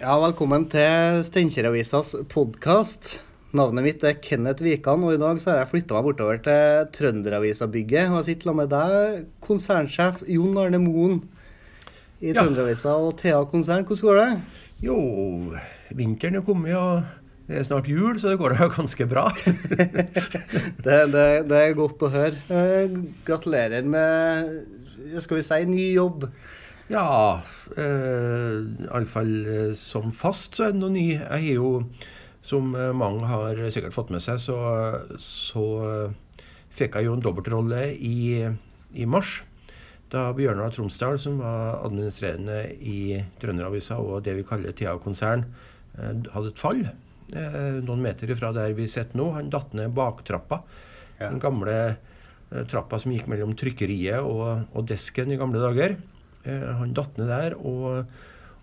Ja, velkommen til Steinkjer-avisas podkast. Navnet mitt er Kenneth Wikan, og i dag så har jeg flytta meg bortover til Trønderavisa-bygget. Og jeg sitter sammen med deg, konsernsjef Jon Arne Moen i Ja. Trønderavisa og Thea konsern. Hvordan går det? Jo, vinteren er kommet, og det er snart jul, så det går da ganske bra. Det, det, det er godt å høre. Eh, gratulerer med skal vi si, ny jobb. Ja, eh, iallfall eh, som fast så er det noe ny. Jeg har jo, som eh, mange har sikkert fått med seg, så, så eh, fikk jeg jo en dobbeltrolle i, i mars. Da Bjørnar Tromsdal, som var administrerende i Trønderavisa og det vi kaller Thea konsern, hadde et fall. eh, Noen meter ifra der vi sitter nå. Han datt ned baktrappa. Ja. Den gamle trappa som gikk mellom trykkeriet og, og desken i gamle dager. Eh, Han datt ned der og,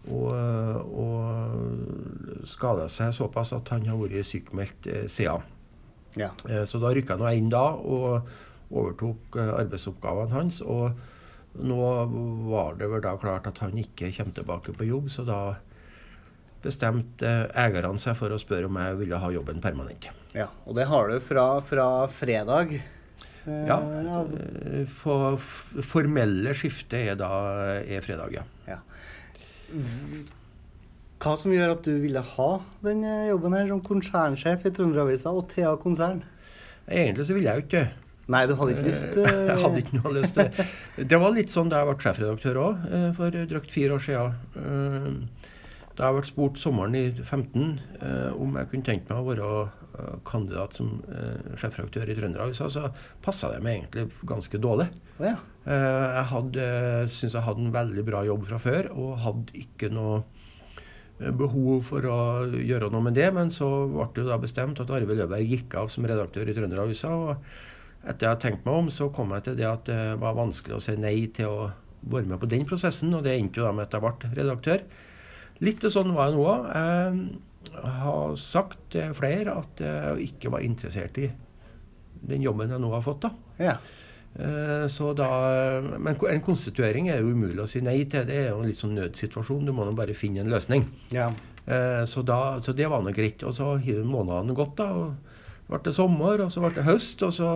og, og skada seg såpass at han har vært sykemeldt eh, siden. Ja. Eh, Så da rykka jeg inn da og overtok arbeidsoppgavene hans. Og nå var det vel da klart at han ikke kommer tilbake på jobb, så da bestemte eierne seg for å spørre om jeg ville ha jobben permanent. ja. Og det har du fra, fra fredag. Eh, Ja. eh, For formelle skiftet er da er fredag, ja. ja. Hva som gjør at du ville ha den eh, jobben her som konsernsjef i Trønderavisa og Thea konsern? Egentlig så ville jeg jo ikke det. Nei, du hadde ikke lyst eh, Jeg hadde ikke noe lyst til det. Det var litt sånn da jeg ble sjefredaktør òg, for drøyt fire år siden. Eh, Da jeg ble spurt sommeren i 15 eh, om jeg kunne tenkt meg å være eh, kandidat som eh, sjefredaktør i Trønderavisa, så passa det meg egentlig ganske dårlig. Oh, ja. Eh, Jeg hadde, syns jeg hadde en veldig bra jobb fra før, og hadde ikke noe eh, behov for å gjøre noe med det. Men så ble det da bestemt at Arve Løberg gikk av som redaktør i Trønderavisa. Og etter jeg hadde tenkt meg om, så kom jeg til det at det var vanskelig å si nei til å være med på den prosessen, og det endte jo da med at jeg ble redaktør. Litt sånn var jeg nå òg. Jeg har sagt til flere at jeg ikke var interessert i den jobben jeg nå har fått. da. ja. Eh, Så da, men en konstituering er jo umulig å si nei til. Det er jo en litt sånn nødsituasjon. Du må nå bare finne en løsning. ja. Eh, Så, da, så det var nå greit. Og så har månedene gått, da. og ble det sommer, og så ble det høst. Og så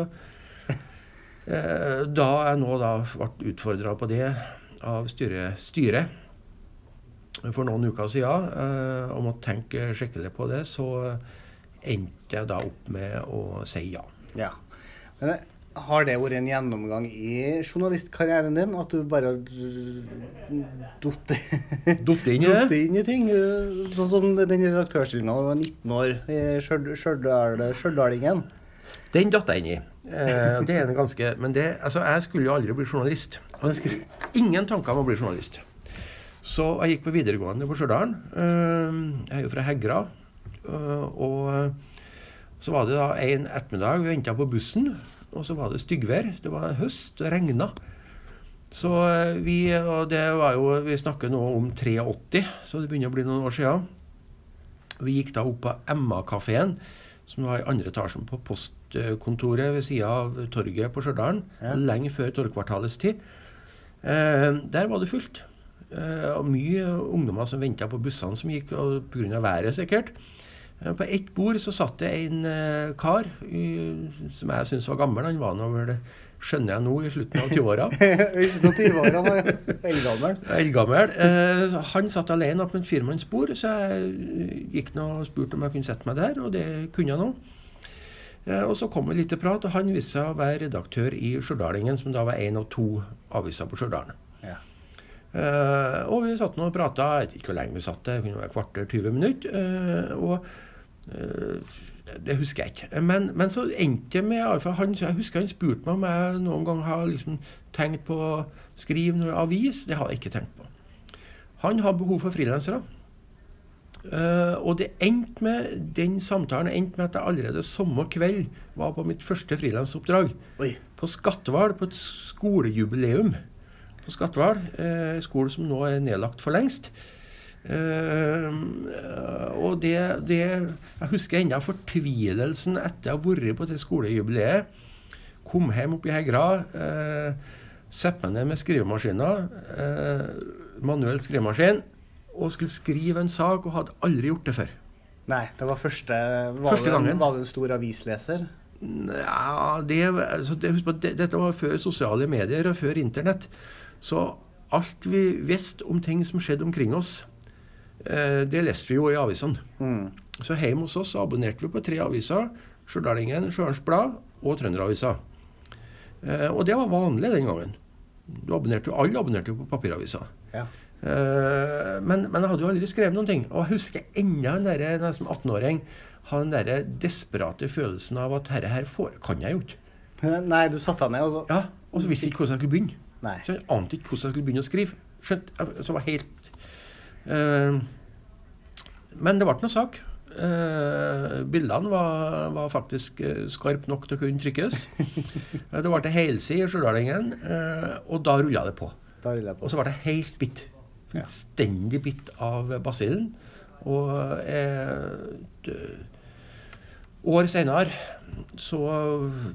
eh, Da jeg nå da ble utfordra på det av styret, styret for noen uker siden, eh, om å tenke skikkelig på det, så endte jeg da opp med å si ja. ja. Men eh, har det vært en gjennomgang i journalistkarrieren din? At du bare har datt inn inn i ting? eh, Sånn som den redaktørstillinga da du var 19 år i Stjørdal- Stjørdal- Stjørdalingen. Den datt jeg inn i. Eh, det er en ganske, men det, altså, jeg skulle jo aldri bli journalist. Jeg skulle ingen tanker om å bli journalist. Så jeg gikk på videregående på Stjørdal. Eh, jeg er jo fra Hegra. Eh, og så var det da en ettermiddag, vi venta på bussen, og så var det styggvær. Det var høst, det regna. Så eh, vi, og det var jo, vi snakker nå om 83, så det begynner å bli noen år siden. Vi gikk da opp på Emma-kafeen, som var i andre etasjen på postkontoret ved sida av torget på Stjørdal, Ja. lenge før torgkvartalets tid. Eh, der var det fullt. Eh, og mye ungdommer som venta på bussene som gikk, pga. været sikkert. Eh, på ett bord så satt det en eh, kar som jeg syns var gammel. Han var nå vel, skjønner jeg nå, i slutten av 20-åra. Ikke noe 20 år, han er eldgammel. Eldgammel. Eh, han satt alene på et firmannsbord, så jeg gikk nå og spurte om jeg kunne sette meg der, og det kunne jeg nå. Eh, og så kom vi litt til prat, og han viste seg å være redaktør i Stjørdalingen, som da var én av to aviser på Stjørdal. Eh, og vi satt nå og prata, jeg vet ikke hvor lenge vi satt der, kunne være kvarter 20 minutter. Uh, og uh, det husker jeg ikke. Men, men så endte det med han, Jeg husker han spurte meg om jeg noen gang har liksom tenkt på å skrive noe avis. Det har jeg ikke tenkt på. Han har behov for frilansere. Og det endte med, den samtalen endte med at jeg allerede samme kveld var på mitt første frilansoppdrag på Skatval, på et skolejubileum på Skatval. Eh, skole som nå er nedlagt for lengst. Eh, og det, det Jeg husker ennå fortvilelsen etter å ha vært på det skolejubileet. Kom hjem opp i Hegra. Eh, Sette meg ned med skrivemaskiner. Eh, manuell skrivemaskin. og skulle skrive en sak, og hadde aldri gjort det før. Nei, det var første Var, Første du, gangen. var du en stor avisleser? Ja, det, altså det, husk på, det, dette var før sosiale medier og før internett. Så alt vi visste om ting som skjedde omkring oss, eh, det leste vi jo i avisene. Mm. Så hjemme hos oss abonnerte vi på tre aviser. Stjørdalingen, Sjøens Blad og Trønderavisa. Eh, og det var vanlig den gangen. Du abonnerte jo, Alle abonnerte jo på papiraviser. Ja. Eh, men, men jeg hadde jo aldri skrevet noen ting. Og jeg husker ennå den der, når jeg som 18-åring Har den der desperate følelsen av at dette her får, kan jeg jo ikke. Nei, du satte deg ned, og så Ja, Og så visste jeg ikke hvordan jeg skulle begynne. Nei. Så jeg ante ikke hvordan jeg skulle begynne å skrive. Skjønt, jeg- Så var helt Uh, Men det ble noe sak. Uh, bildene var, var faktisk uh, skarpe nok til å kunne trykkes. Eh, det ble en helside i Stjørdalingen, eh, og da rulla det på. Jeg Og så ble det helt bitt. Fullstendig bitt av basillen. Og eh, år seinere, så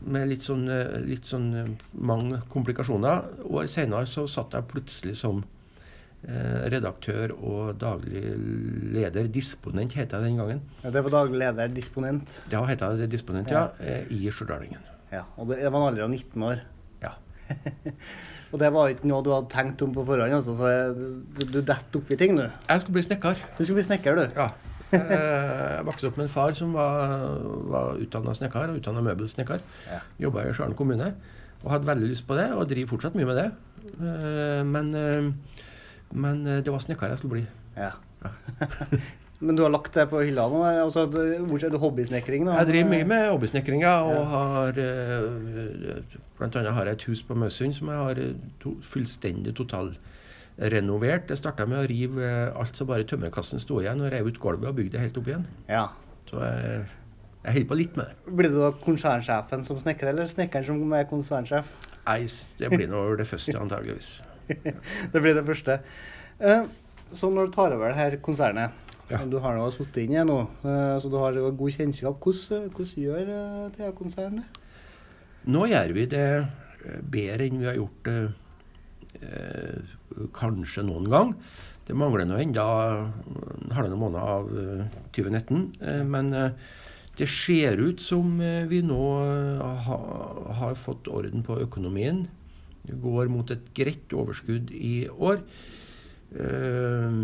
med litt sånn, eh, litt sånn eh, mange komplikasjoner År seinere så satt jeg plutselig som eh, redaktør og daglig leder. Disponent het jeg den gangen. Ja, det var daglig leder, disponent. Ja, het jeg disponent, ja, ja i Stjørdalingen. Ja, og det, det var en alder av 19 år. Ja. Og det var ikke noe du hadde tenkt om på forhånd, altså, så du, du detter oppi ting, du. Jeg skulle bli snekker. Du skulle bli snekker, du. Ja. Eh, Jeg vokste opp med en far som var, var utdanna snekker, og utdanna møbelsnekker. Ja. Jobba i Stjørdal kommune og hadde veldig lyst på det, og driver fortsatt mye med det. Eh, Men, eh, men det var snekker jeg skulle bli. Ja. Men du har lagt det på hylla nå? Altså, bortsett fra hobbysnekring? da? Jeg driver mye med hobbysnekring, ja, og har bl.a. Har jeg et hus på Møsund som jeg har to, fullstendig totalrenovert. Det starta med å rive eh, alt som bare tømmerkassen sto igjen, og rev ut gulvet og bygde det helt opp igjen. Ja. Så jeg, jeg holder på litt med det. Blir det da konsernsjefen som snekrer, eller snekkeren som er konsernsjef? Nei, det blir nå det første, antageligvis. det blir det første. Eh, Så når du tar over det her konsernet Ja. Du har nå sittet inne nå, eh, så du har god kjennskap. Hvordan, hvordan gjør det TH-konsernet? Nå gjør vi det eh, bedre enn vi har gjort det eh, kanskje noen gang. Det mangler nå enda en halvannen måned av eh, 2019. Eh, men eh, det ser ut som eh, vi nå eh, ha, har fått orden på økonomien. Det går mot et greit overskudd i år. Eh,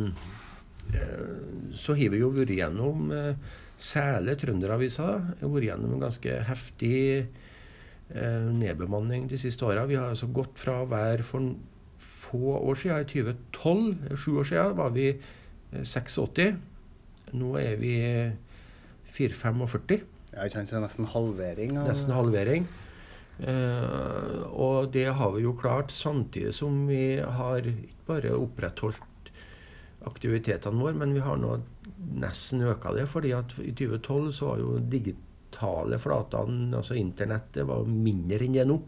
eh, så har vi jo vært gjennom eh, særlig Trønderavisa. Vi vært gjennom en ganske heftig eh, nedbemanning de siste åra. Vi har altså gått fra å være for få år siden, i 2012, eh, sju år siden, var vi eh, 86. Nå er vi 4-45. Ja, ikke sant, så det nesten halvering av Nesten halvering. Eh, og det har vi jo klart samtidig som vi har ikke bare opprettholdt aktivitetene våre, men vi har nå nesten øka det. fordi at i 2012 så var jo digitale flatene, altså internettet, var mindre enn det nå.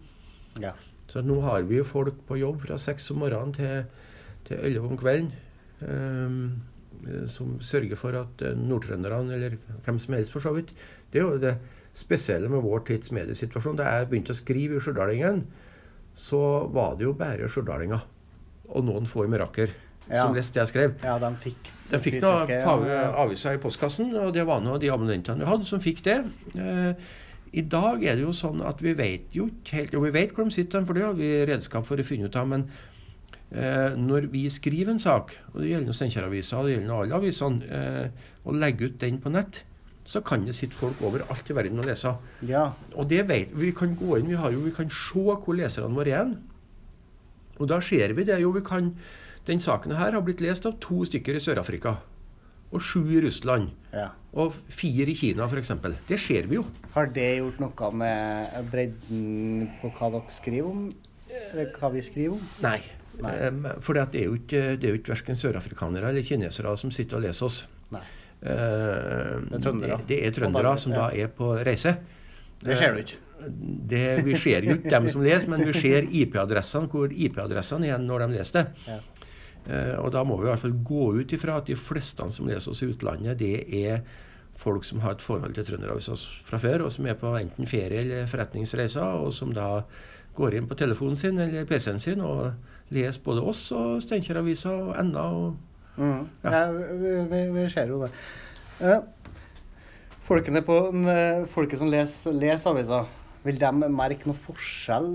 Ja. Så nå har vi jo folk på jobb fra seks om morgenen til, til 11 om kvelden. eh, som sørger for at eh, nordtrønderne, eller hvem som helst for så vidt Det er jo det spesielle med vår tids mediesituasjon. Da jeg begynte å skrive i Stjørdalingen, så var det jo bare stjørdalinger og noen få i Meraker Ja. som leste det jeg skrev. ja, de fikk De fikk fysiske, da ja. avisa i postkassen, og det var nå de abonnentene vi hadde, som fikk det. Eh, I dag er det jo sånn at vi vet jo ikke helt Og vi vet hvor de sitter, for det har vi redskap for å finne ut av. Men eh, når vi skriver en sak, og det gjelder Steinkjer-avisa og det gjelder alle avisene, eh, og legger ut den på nett, så kan det sitte folk overalt i verden og lese. ja. Og det vet vi. kan gå inn, vi, har jo, vi kan se hvor leserne våre er. Og da ser vi det jo. vi kan, Den saken her har blitt lest av to stykker i Sør-Afrika. Og sju i Russland. ja. Og fire i Kina, f.eks. Det ser vi jo. Har det gjort noe med bredden på hva dere skriver om? Eller hva vi skriver om? Nei. Nei. Um, for det er jo ikke, det er jo ikke verken sørafrikanere eller kinesere som sitter og leser oss. Nei. Eh, Det er trøndere. Det, det er trøndere som da er på reise. Det ser du ikke. Det, vi ser jo ikke dem som leser, men vi ser IP-adressene, hvor IP-adressene er når de leser det. Ja. Eh, og da må vi i hvert fall gå ut ifra at de fleste som leser oss i utlandet, det er folk som har et forhold til Trønderavisa fra før, og som er på enten ferie eller forretningsreiser, og som da går inn på telefonen sin eller PC-en sin og leser både oss og Steinkjer-avisa og NA og Mm. Ja. Ja, vi, vi, vi ser jo det. Eh, folkene på, folket som leser, leser aviser, vil de merke noe forskjell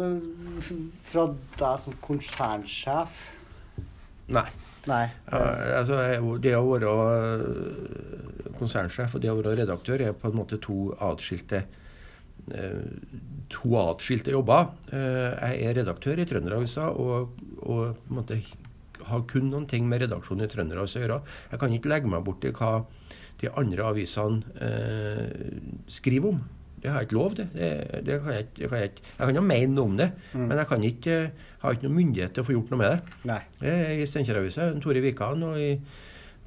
fra deg som konsernsjef? Nei. Nei. Ja, altså, det å være øh, konsernsjef og det å være redaktør er på en måte to atskilte øh, to atskilte jobber. Eh, Jeg er redaktør i Trønderavisa og, og på en måte har kun noen ting med redaksjonen i Trønderavisa å gjøre. Jeg kan ikke legge meg borti hva de andre avisene eh, skriver om. Det har jeg ikke lov til. Det, det kan jeg, det kan jeg, ikke. jeg kan jo mene noe om det, men jeg kan ikke, har ikke noen myndighet til å få gjort noe med det. Nei. Det er I Steinkjer-avisa er Tore Wikan, og i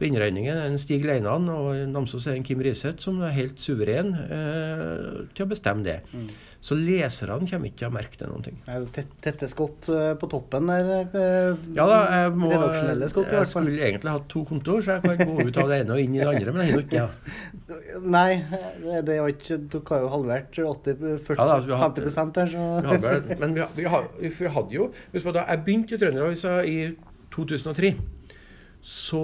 Vindregningen er en Stig Leinan, og Namsos er det en Kim Riseth som er helt suveren eh, til å bestemme det. Så leserne kommer ikke til å merke det noen ting. Det tett- Tette skott eh, på toppen der? eh, Ja da, jeg, må, skott, jeg skulle egentlig hatt to kontor, så jeg kan gå ut av det ene og inn i det andre, men har jo ikke det. Nei, det, det er ikke Dere har jo halvert 80-50 Ja da, altså, vi har hatt- 50 der, så hadde, men vi, vi, har- vi hadde jo Husk på da jeg begynte i Trønderavisa i 2003, så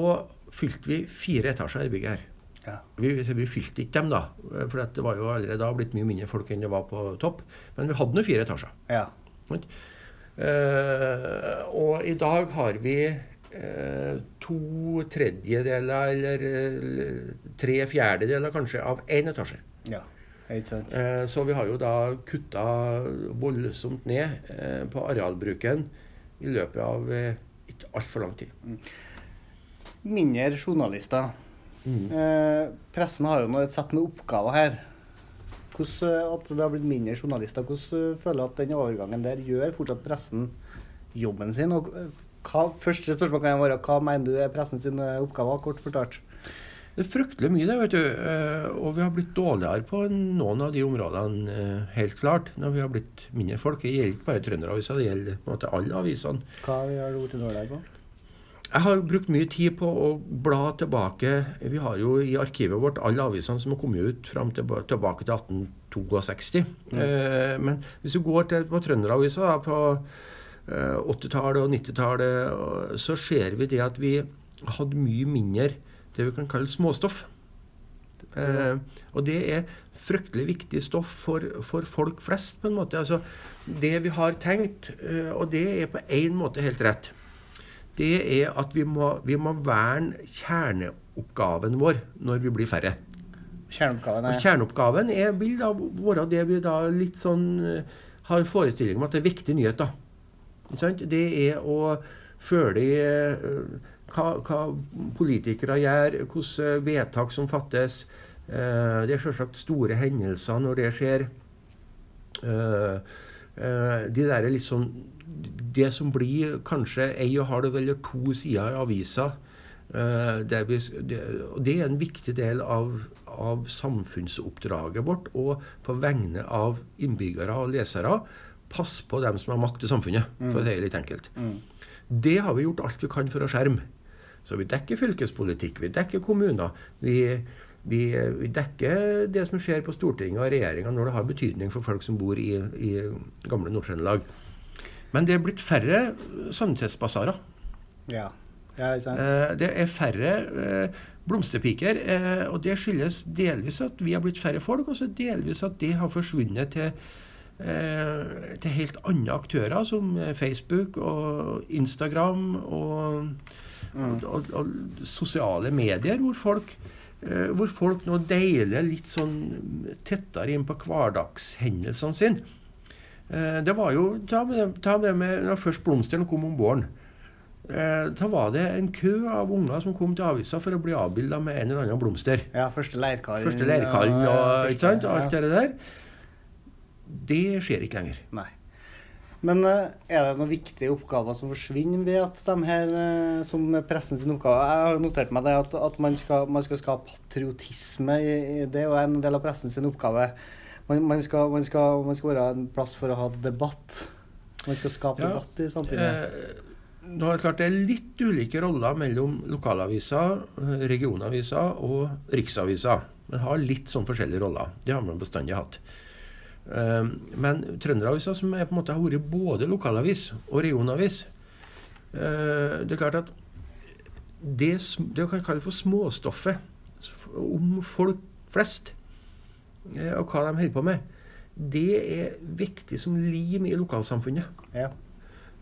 fylte vi fire etasjer i bygget her. ja. Vi, vi fylte ikke dem, da. For det var jo allerede da blitt mye mindre folk enn det var på topp. Men vi hadde nå fire etasjer. ja. Eh, og i dag har vi uh, to tredjedeler, eller tre fjerdedeler kanskje, av én etasje. ja. Eh, så vi har jo da kutta voldsomt ned på arealbruken i løpet av ikke altfor lang tid. Mindre journalister. Mm. Eh, pressen har jo nå et sett med oppgaver her. Hvordan, eh, at det har blitt mindre journalister, hvordan eh, føler du at den overgangen der gjør fortsatt pressen jobben sin? Og eh, hva, første spørsmål kan være hva mener du er pressen sine oppgaver, kort fortalt? Det er fryktelig mye, det. vet du. Og vi har blitt dårligere på noen av de områdene, helt klart. Når vi har blitt mindre folk. Det gjelder ikke bare Trønderavisa, det gjelder på en måte alle avisene. Hva har du blitt dårligere på? Jeg har brukt mye tid på å bla tilbake. Vi har jo i arkivet vårt alle avisene som har kommet ut fram til, tilbake til 1862. Eh, men hvis du går til på Trønderavisa på eh, 80-tallet og 90-tallet, så ser vi det at vi hadde mye mindre det vi kan kalle småstoff. Eh, og det er fryktelig viktig stoff for, for folk flest, på en måte. Altså, det vi har tenkt, eh, og det er på én måte helt rett, det er at vi må, vi må verne kjerneoppgaven vår når vi blir færre. Kjerneoppgaven Og er kjerneoppgaven er, vil da være det vi da litt sånn eh, har forestilling om at det er viktige nyheter. Det er å følge eh, hva, hva politikere gjør, hvilke vedtak som fattes. Eh, Det er selvsagt store hendelser når det skjer. De der er litt sånn Det som blir kanskje ei og halv eller to sider i avisa, eh, vi, det, det er en viktig del av, av samfunnsoppdraget vårt. Og på vegne av innbyggere og lesere pass på dem som har makt i samfunnet, for å si det litt enkelt. Mm. Det har vi gjort alt vi kan for å skjerme. Så vi dekker fylkespolitikk, vi dekker kommuner. Vi, vi, vi dekker det som skjer på Stortinget og regjeringa når det har betydning for folk som bor i, i gamle Nord-Trøndelag. Men det er blitt færre sannhetsbasarer. Ja. ja, ikke sant. Eh, det er færre eh, blomsterpiker. Eh, og det skyldes delvis at vi har blitt færre folk, og så delvis at de har forsvunnet til, eh, til helt andre aktører, som eh, Facebook og Instagram og, og, og, og sosiale medier, hvor folk eh, hvor folk nå deiler litt sånn tettere inn på hverdagshendelsene sine. Eh, Det var jo Ta ta med, med når først blomstene kom om våren. Eh, Da var det en kø av unger som kom til avisa for å bli avbilda med en eller annen blomster. Ja, første leirkallen. Første leirkallen ja, første- ikke sant, alt ja. det der. Det skjer ikke lenger. Nei. Men eh, er det noen viktige oppgaver som forsvinner ved at de her som pressen sin oppgave Jeg har notert meg det at, at man, skal, man skal skape patriotisme i, i det, og er en del av pressen sin oppgave. Man, man, skal, man, skal, man skal være en plass for å ha debatt. Man skal skape Ja, debatt i samfunnet. Eh, nå er det klart det er litt ulike roller mellom lokalaviser, eh, regionaviser og riksaviser. Man har litt sånn forskjellige roller. Det har man bestandig hatt. Eh, Men Trønderavisa, som er på en måte har vært både lokalavis og regionavis eh, Det er klart at det, det man kan kalle for småstoffet om folk flest og hva de holder på med, det er viktig som lim i lokalsamfunnet. Ja.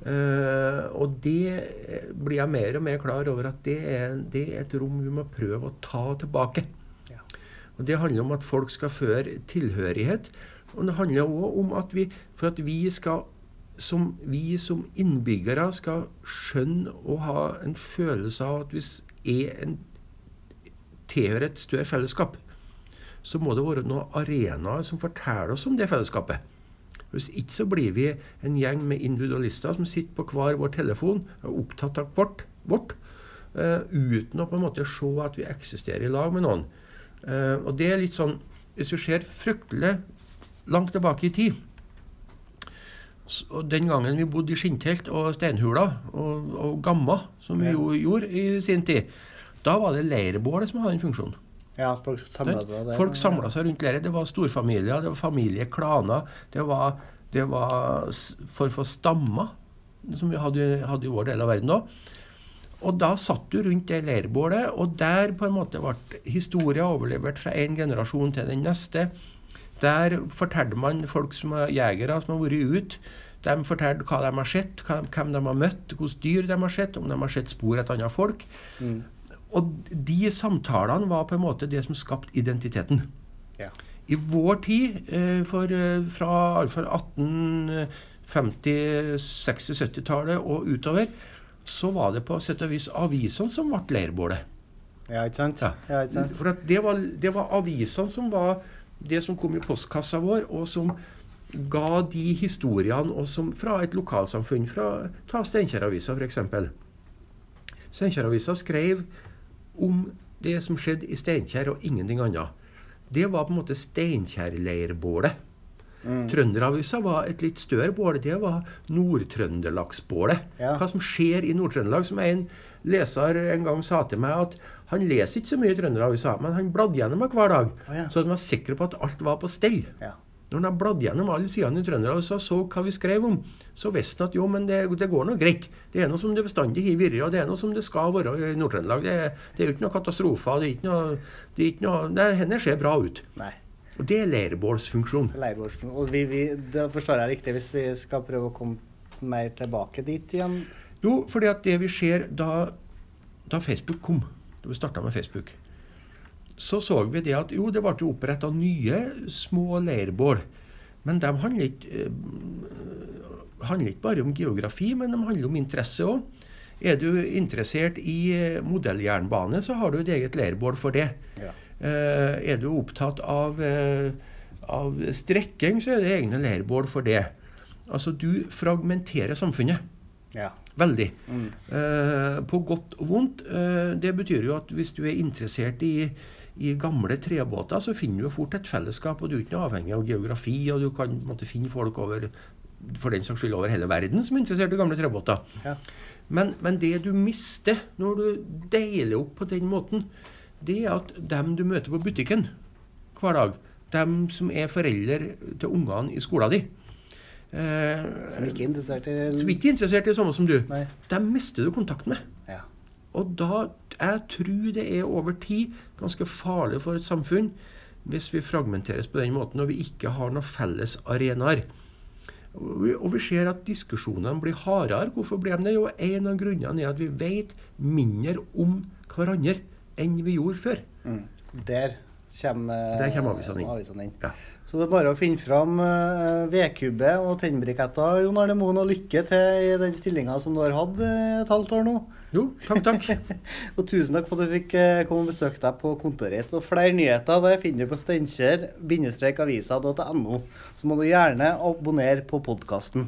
Uh, og det eh, blir jeg mer og mer klar over at det er, det er et rom vi må prøve å ta tilbake. Ja. Og Det handler om at folk skal føre tilhørighet. Og det handler òg om at vi, for at vi skal som vi som innbyggere skal skjønne og ha en følelse av at vi er en, tilhører et større fellesskap, så må det være noen arenaer som forteller oss om det fellesskapet. Hvis ikke så blir vi en gjeng med individualister som sitter på hver vår telefon og er opptatt av vårt, vårt uh, uten å på en måte se at vi eksisterer i lag med noen. Uh, og det er litt sånn Hvis du ser fryktelig langt tilbake i tid så, og Den gangen vi bodde i skinntelt og steinhuler og, og gamma, som vi jo gjorde i sin tid, da var det leirbålet som hadde den funksjonen. Ja, folk samla seg. Folk samla seg rundt leiret. Det var storfamilier, det var familieklaner. Det var, det var for få stammer, som vi hadde, hadde i vår del av verden òg. Og da satt du rundt det leirbålet, og der på en måte ble historia overlevert fra en generasjon til den neste. Der fortalte man folk som er jegere, som har vært ute. De fortalte hva de har sett, hvem de har møtt, hvilke dyr de har sett, om de har sett spor etter andre folk. Mm. Og de samtalene var på en måte det som skapte identiteten. Ja. I vår tid, eh, for, eh, fra iallfall 1850-, 60-, 70-tallet og utover, så var det på sett og vis avisene som ble leirbålet. ja, ikke sant? Ja. Ja, ikke sant? For det, var, det var avisene som var det som kom i postkassa vår, og som ga de historiene og som, fra et lokalsamfunn. Fra, ta Steinkjer-avisa, f.eks. Steinkjer-avisa skrev om det som skjedde i Steinkjer, og ingenting annet. Det var på en måte Steinkjer-leirbålet. Mm. Trønderavisa var et litt større bål. Det var Nord-Trøndelagsbålet. Ja. Hva som skjer i Nord-Trøndelag. Som en leser en gang sa til meg at han leser ikke så mye i Trønderavisa, men han bladde gjennom det hver dag. Oh, ja. Så han var sikker på at alt var på stell. Ja. Når han bladde gjennom alle sidene i Trønderavisa og så hva vi skrev om, så visste han at jo, men det, det går nå greit. Det er noe som det bestandig har vært, og det er noe som det skal være i Nord-Trøndelag. Det, det er jo ikke noe katastrofer. Det er ikke noe, det er ikke noe det, henne ser bra ut. Nei. Og det er leirbålsfunksjon. Leirbålsen. Og vi, vi, da forstår jeg riktig, hvis vi skal prøve å komme mer tilbake dit igjen. Jo, fordi at det vi ser da, da Facebook kom, da vi starta med Facebook, så så vi det at jo, det ble oppretta nye små leirbål. Men de handler ikke, eh, handler ikke bare om geografi, men de handler om interesse òg. Er du interessert i eh, modelljernbane, så har du et eget leirbål for det. Ja. Eh, er du opptatt av, av strekking, så er det egne leirbål for det. Altså, du fragmenterer samfunnet. Ja. Veldig. Mm. På godt og vondt. Det betyr jo at hvis du er interessert i, i gamle trebåter, så finner du fort et fellesskap, og du er ikke avhengig av geografi, og du kan måtte, finne folk over for den saks skyld over hele verden som er interessert i gamle trebåter. Ja. Men, men det du mister når du deler opp på den måten, det er at dem du møter på butikken hver dag, dem som er foreldre til ungene i skolen din, eh, Som ikke er interessert i som ikke er interessert i det samme som du, Nei. dem mister du kontakt med. Og da jeg tror det er over tid ganske farlig for et samfunn hvis vi fragmenteres på den måten og vi ikke har noen felles arenaer. Og vi, ser at diskusjonene blir hardere. Hvorfor blir de det? Jo, en av grunnene er at vi vet mindre om hverandre enn vi gjorde før. Mm. Der kommer, Der kommer avisene inn. Avisen inn. Ja. Så det er bare å finne fram uh, vedkubbe og tennbriketter, Jon Arne Moen, og lykke til i den stillinga som du har hatt eh, et halvt år nå. Jo, takk, takk. Og tusen takk for at du fikk eh, komme og besøke deg på kontoret ditt. Og flere nyheter det finner du på steinkjer-avisa.no. Så må du gjerne abonnere på podkasten.